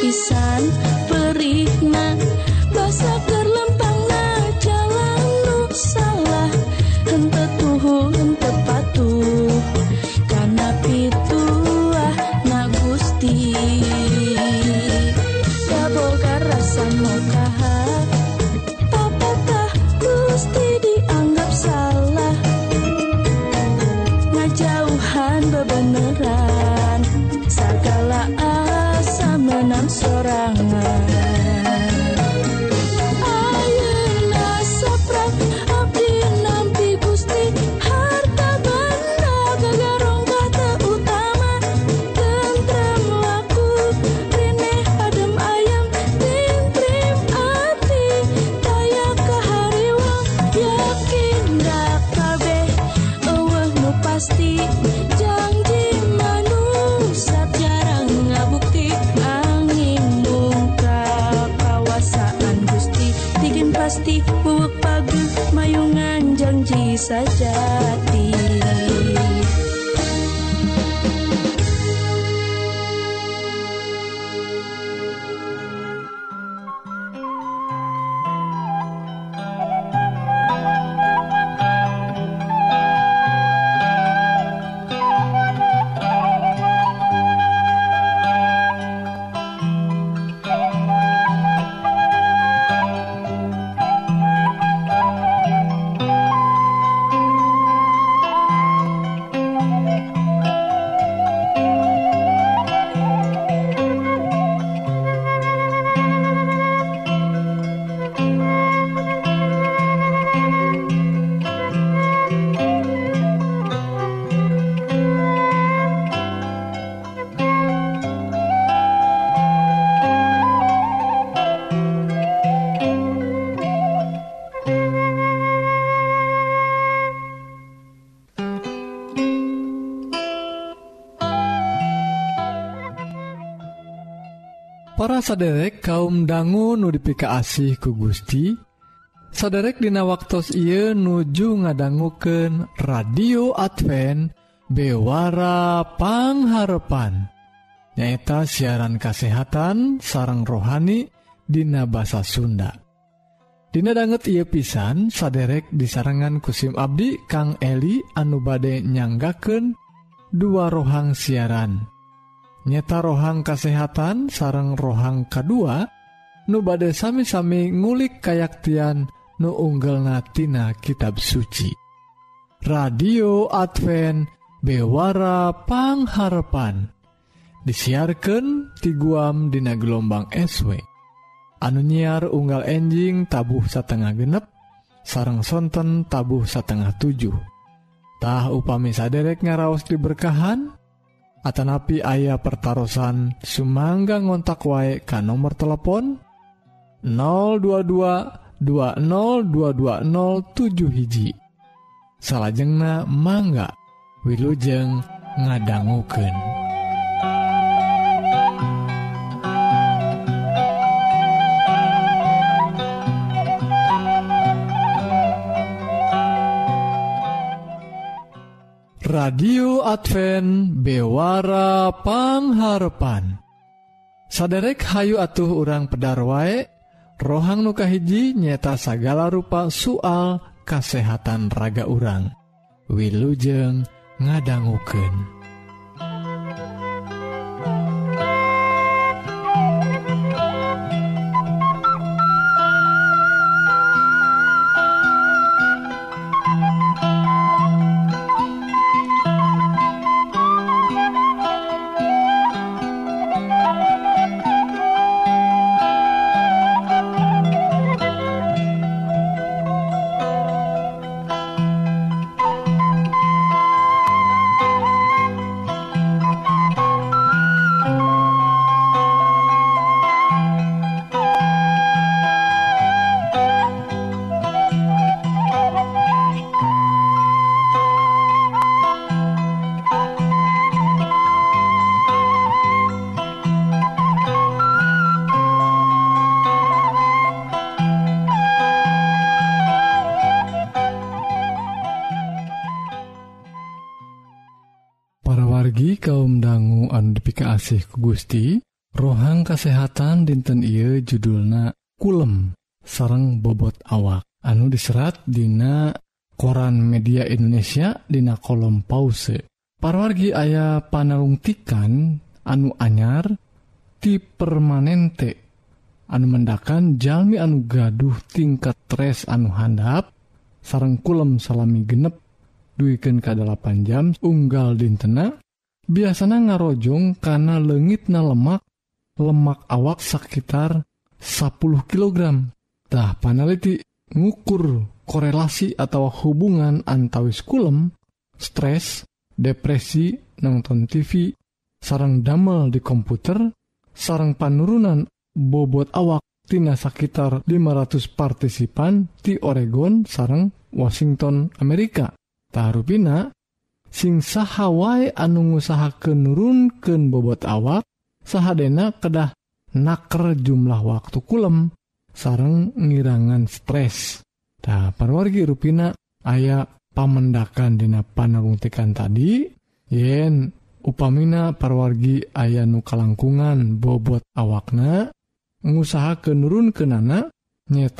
pisan saja. saderek kaum dangu nudiika asih ku Gusti saderek dina waktutos Ieu nuju ngadangguken radio Advent bewarapangharepan nyaeta siaran kasehatan sarang rohani Dina bahasa Sunda. Dina danget ia pisan saderek disarangan kusim Abdi Kang Eli anu bade nyangaken dua rohang siaran. nyata rohang kasehatan sarang rohang kedua nu badai sami-sami ngulik kayaktian nu unggel natina kitab suci. Radio Advent bewara pangharapan disiarkan ti guam dina gelombang SW anu nyiar unggal enjing tabuh satengah genep sarang sonten tabuh satengah 7tah upami saderek ngaraos diberkahan Atanapi ayah pertarusan Sumangga ngontak wae ka nomor telepon 022 202207 hiji salahjengna mangga Wilujeng ngadangguken. radio Advent bewara pangharpan. Saderek Hayu atuh urang pedarwaek rohang nukahiji nyeta sagala rupa soal kasehatan raga urang. Wilujeng ngadangguken ku Gusti rohang kesehatan dinten Ieu judulna kulem sarang bobot awak. Anu diserat Dina koran media Indonesia Dina kolom pause. Parwargi ayah panalungtikan anu anyar ti permanente. Anu mendakan Jami anu gaduh tingkat tres anu handap sarang kulem salami genep duiken ke 8 jam unggal dintena biasanya ngarojong karena legit na lemak lemak awak sekitar 10 kilogramtah paneliti ngukur korelasi atau hubungan antawis kulem stres depresi nonton TV sarang damel di komputer sarang penurunan bobot awaktina sekitar 500 partisipan di Oregon sarang Washington Amerikatahruina sing sahawai anu ngusahaken nurunkeun bobot awak sahadena kedah naker jumlah waktu kulem sareng ngirangan stres. Tah parwargi ruina aya pamendakan dina panarungtikan tadi yen upamina parwargi aya nu kalangkungan bobot awakna ngusaha kenurun ke nana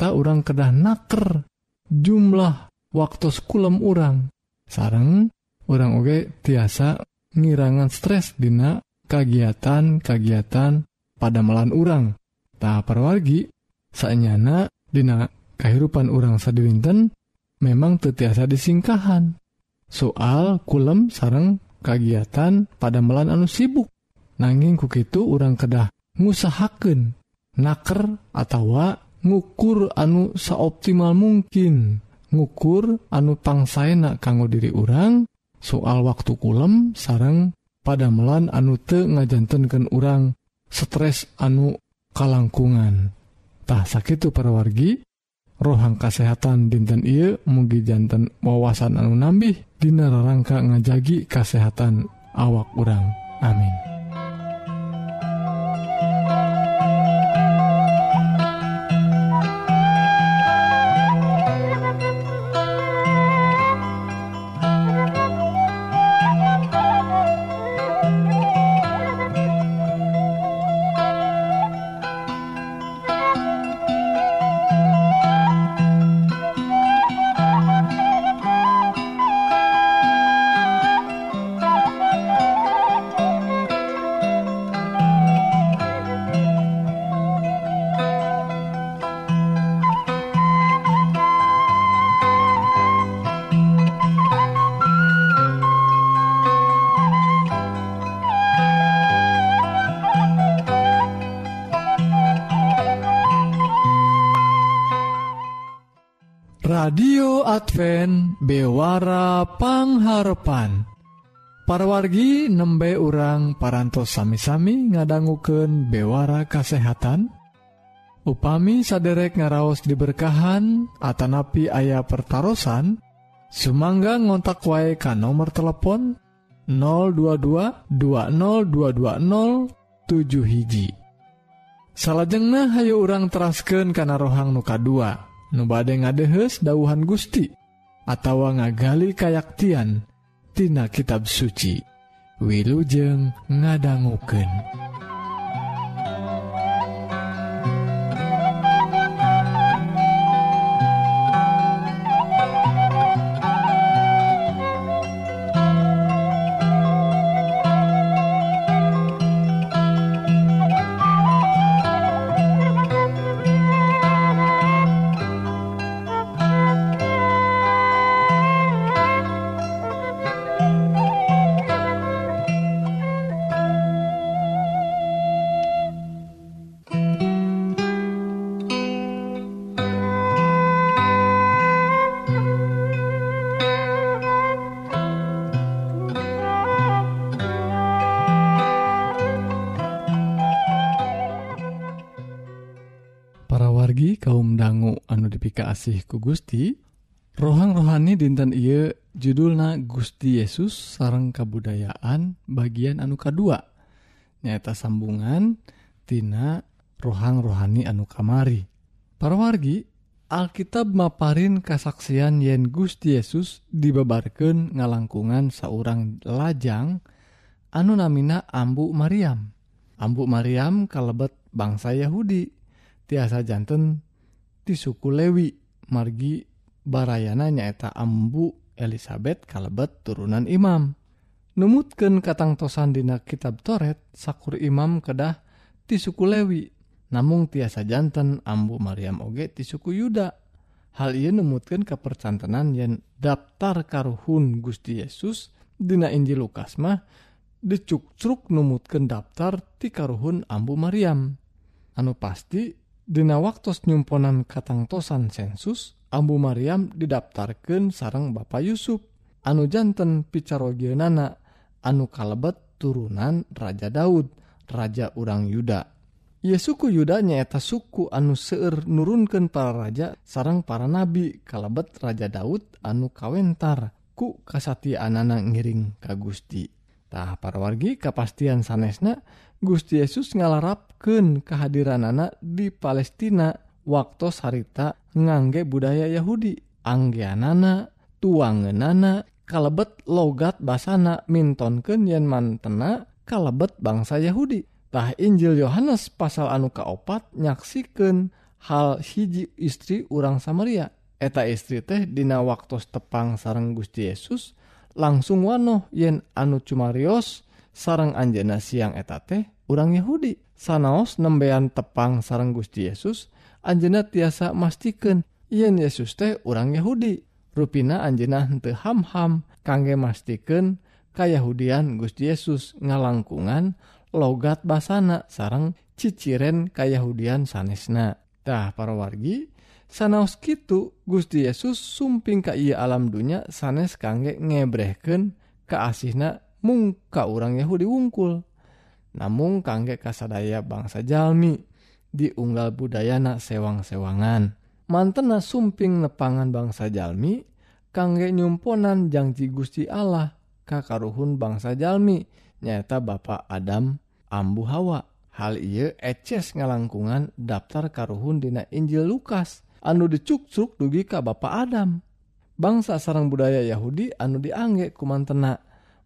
orang kedah naker jumlah waktu kulem orang sarang orang oge tiasa ngirangan stres dina kagiatan-kagiatan pada melan urang. Ta perwargi sanyana dina kehidupan urang sadiwinten memang tetiasa disingkahan. Soal kulem sarang kagiatan pada melan anu sibuk. Nanging kukitu urang kedah ngusahaken naker atau ngukur anu saoptimal mungkin. Ngukur anu pangsaenak kanggo diri urang soal waktu kulem sarang padamelan anu te ngajantenken urang stres anu kalangkungantah sakit perwargi rohang kesehatan dinten I mugi jantan wawasan anu nambih Dina rangka ngajagi kesehatan awak urang. Amin. Advent bewarapangharpan parwargi nembe urang parantos sami-sami ngadangguken bewara kasehatan. Upami saderek ngaraos diberkahan Atanapi ayah pertaran Sumangga ngontak wae ka nomor telepon 022202207 hiji. Salajengnah hayu urang terasken kana rohang nuka 2 nubade ngadehes dauhan Gusti. atau ngagali kayaktian Tina kitab suci Wilujeng ngadangguken. kasih ku Gusti. Rohang rohani dinten Iye judulna Gusti Yesus sarang kabudayaan bagian anu K2 nyata sambungantinana rohang rohani anu kamari. Para wargi Alkitab maparin kasaksian yen Gusti Yesus dibabarkan ngalangkungan seorang lajang anu namina Ambu Maryam Ambu Maryam kalebet bangsa Yahudi. Tiasa jantan di suku Lewi. margi barayana nyaeta Ambu Elizabeth kalebet turunan imam. Numutken katangtosan dina kitab Toret sakur imam kedah ti suku Lewi. Namun tiasa jantan Ambu Maryam oge ti suku Yuda. Hal ia numutkan kepercantenan yen daftar karuhun Gusti Yesus dina Injil Lukas mah dicuk-cruk numutkan daftar ti karuhun Ambu Maryam anu pasti Dina waktu nyumponan katangtosan sensus Ambu Maryam didaftarkan sarang Bapak Yusuf anu jantan picarogionana anu kalebet turunan Raja Daud Raja urang Yuda Yesuku Yuda nyaeta suku anu seueur nurunkan para raja sarang para nabi kalebet Raja Daud anu kawentar ku kasati anana ngiring ka Gusti. Tah para wargi kapastian sanesna Gusti Yesus ngalarapken kehadiran anak di Palestina waktu harita ngangge budaya Yahudi. Anggianana tuangenana kalebet logat basana mintonken yen mantena kalebet bangsa Yahuditah Injil Yohanes pasal anu kaopat nyaksiken hal hiji istri urang Samaria. Eta istri teh dina waktu tepang sarang Gusti Yesus langsung wano yen anu cumarios sarang Anjena siang eta teh Yahudi. Sanaos nembean tepang sarang Gusti Yesus Anjena tiasa mastikan Yen Yesus teh urang Yahudi. Ruina Anjena hente hamham kangge mastikan Kayahudian Gusti Yesus. Ngalangkungan logat basana sarang ciciren Kayahudian Tah para wargi sanaos Kitu Gusti Yesus sumping Ka ia alam dunya sanes kangge ngebreken keasihna mungka orang Yahudi wungkul namun kangge kasadaya bangsa Jalmi diunggal budayana sewang-sewangan. Mantena sumping nepangan bangsa Jalmi kangge nyumponan janji Gusti Allah kakaruhun bangsa Jalmi nyata Bapak Adam ambu Hawa. Hal ia eces ngalangkungan daftar karuhun dina Injil Lukas anu dicuksuk dugi ka Bapak Adam. Bangsa sarang budaya Yahudi anu dianggek kumantena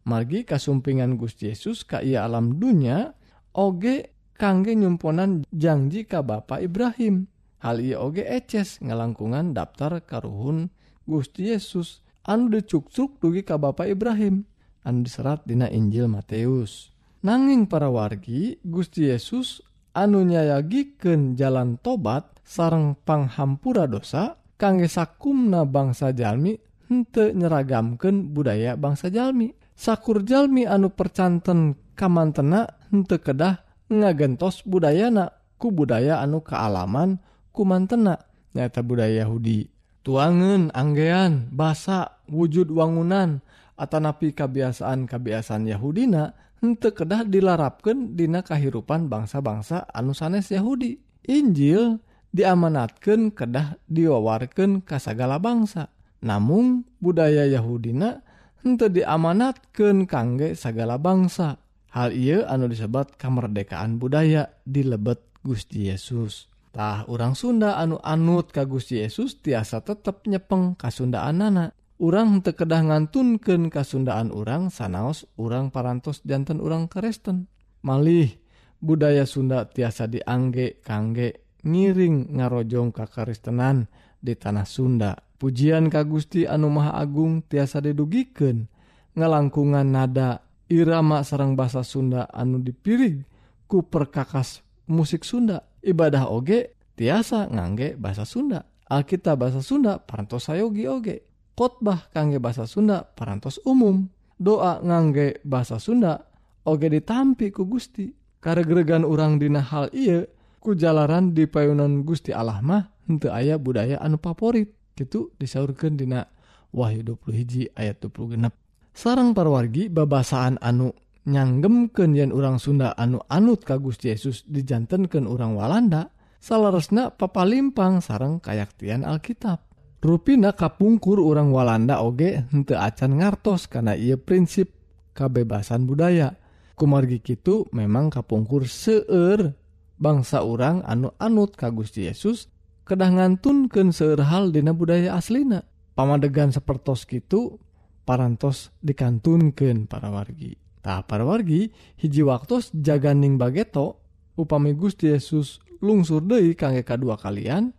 margi kasumpingan Gusti Yesus ka ia alam dunya oge kangge nyumponan janji ka Bapak Ibrahim. Hal ia oge eces ngalangkungan daftar karuhun Gusti Yesus. Anu dicuksuk dugi ka Bapak Ibrahim. Anu diserat dina Injil Matius nanging para wargi Gusti Yesus anu nyayagiken jalan tobat sarang panghampura dosa kangge sakumna bangsa Jalmi hente nyeragamken budaya bangsa Jalmi. sakur Jalmi anu percanten kamantena hente kedah ngagentos budayana ku budaya anu kealaman kumantena. Nyata budaya Yahudi. Tuangan anggean basa wujud wangunan atau napi kebiasaan-kebiasaan Yahudina henteu kedah dilarapkan dina kahirupan bangsa-bangsa anu sanes Yahudi. Injil diamanatkan kedah diwawarkan kasagala bangsa. Namun budaya Yahudina untuk diamanatkan kangge segala bangsa. Hal ia anu disebat kemerdekaan budaya di lebet Gusti Yesustah orang Sunda anu anut ka Gusti Yesus tiasa tetap nyepeng kasundaan anak orang tekedah ngantunken kasundaan orang sanaos orang parantos jantan orang Kristen malih budaya Sunda tiasa diangge kangge ngiring ngarojong kakaristenan di tanah Sunda. pujian Ka Gusti Anu Maha Agung tiasa didugiken ngalangkungan nada irama sarang bahasa Sunda anu dipilih ku perkakas musik Sunda. Ibadah oge tiasa ngangge bahasa Sunda. Alkitab bahasa Sunda parantos sayogi oge. Khotbah kangge bahasa Sunda parantos umum. Doa ngangge bahasa Sunda oge ditampi ku Gusti. Karegregan urang dina hal iya kujalaran di payunan Gusti Allah mah henteu aya budaya anu favorit gitu disaurkan Dina Wahyu 20 ayat 20 genep sarang parwargi babasaan anu nyanggemken yen urang Sunda anu anut kagus Yesus dijantankan orang Walanda salaresna papalimpang sarang kayaktian Alkitab. Ruina kapungkur orang Walanda oge hente acan ngartos karena ia prinsip kebebasan budaya. Kumargi Kitu memang kapungkur seeur bangsa orang anu anut kagus Yesus kedah ngantunken seerhal Dina budaya aslina. Pamadegan sepertos gitu parantos dikantunken para wargi. Tak para wargi hiji waktu jaganing bageto upami Gusti Yesus lungsur Dei kangge kedua kalian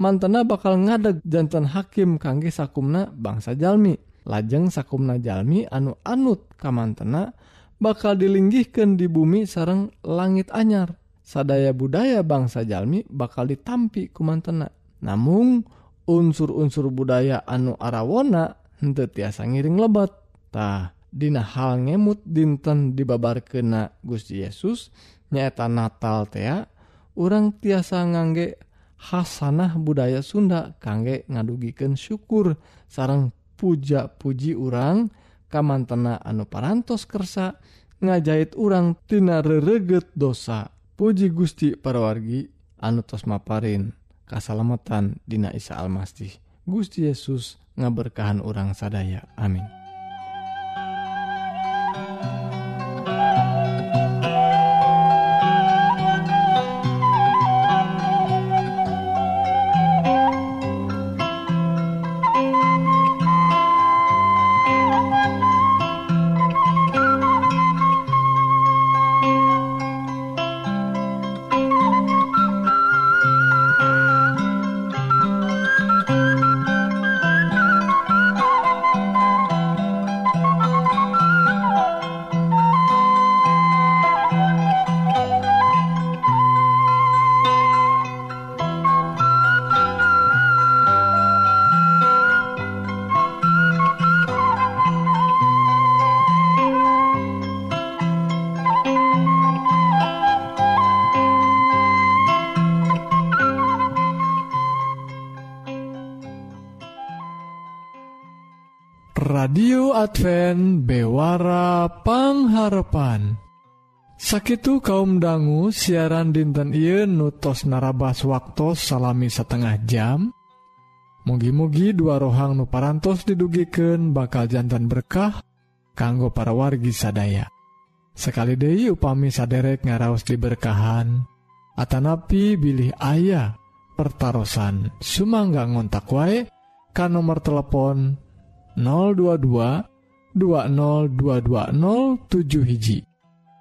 mantena bakal ngadeg jantan hakim kangge sakumna bangsa Jalmi. Lajeng sakumna Jalmi anu anut kamantena bakal dilinggihkan di bumi sarang langit anyar. sadaya budaya bangsa Jalmi bakal ditampi kumantena namun unsur-unsur budaya anu arawona henteu tiasa ngiring lebattah Dina hal ngemut dinten dibabar kena Gusti Yesus nyaeta Natal tea orang tiasa ngangge Hasanah budaya Sunda kangge ngadugiken syukur sarang puja-puji urang kamantena anu parantos kersa ngajahit urang tina rereget dosa. Puji Gusti parawargi anu tos maparin kasalametan Dina Isa Almasih. Gusti Yesus ngaberkahan orang sadaya. Amin. Advent bewara pangharapan. Sakitu kaum dangu siaran dinten Ieu nutos narabas waktu salami setengah jam? Mugi-mugi dua rohang nuparantos didugiken bakal jantan berkah kanggo para wargi sadaya. Sekali Dehi upami saderek ngaraos diberkahan Atanapi bilih ayah pertaran Sumangga ngontak wae kan nomor telepon 022 20220 hiji.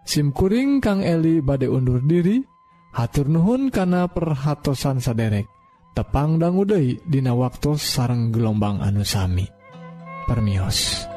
SIMkuring Kang Eli bade undur diri hatur Nuhun kana perhatsan saderek. Tepang dangguudai Dina waktu sarang gelombang anusami Permios.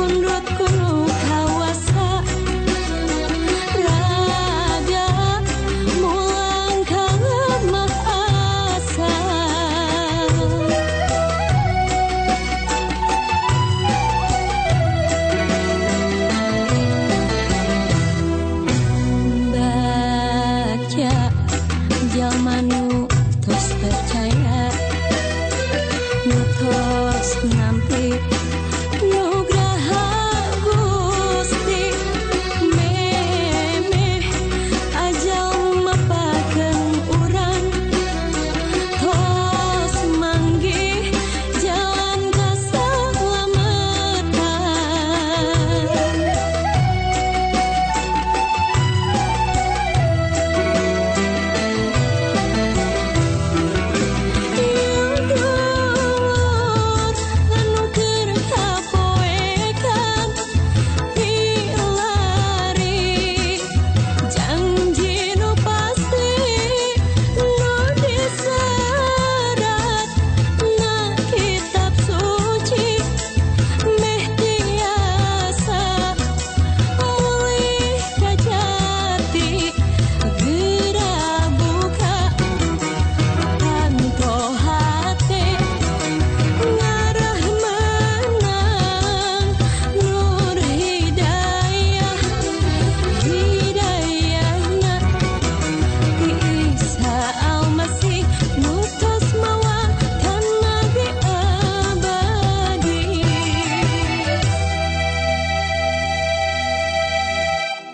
con lo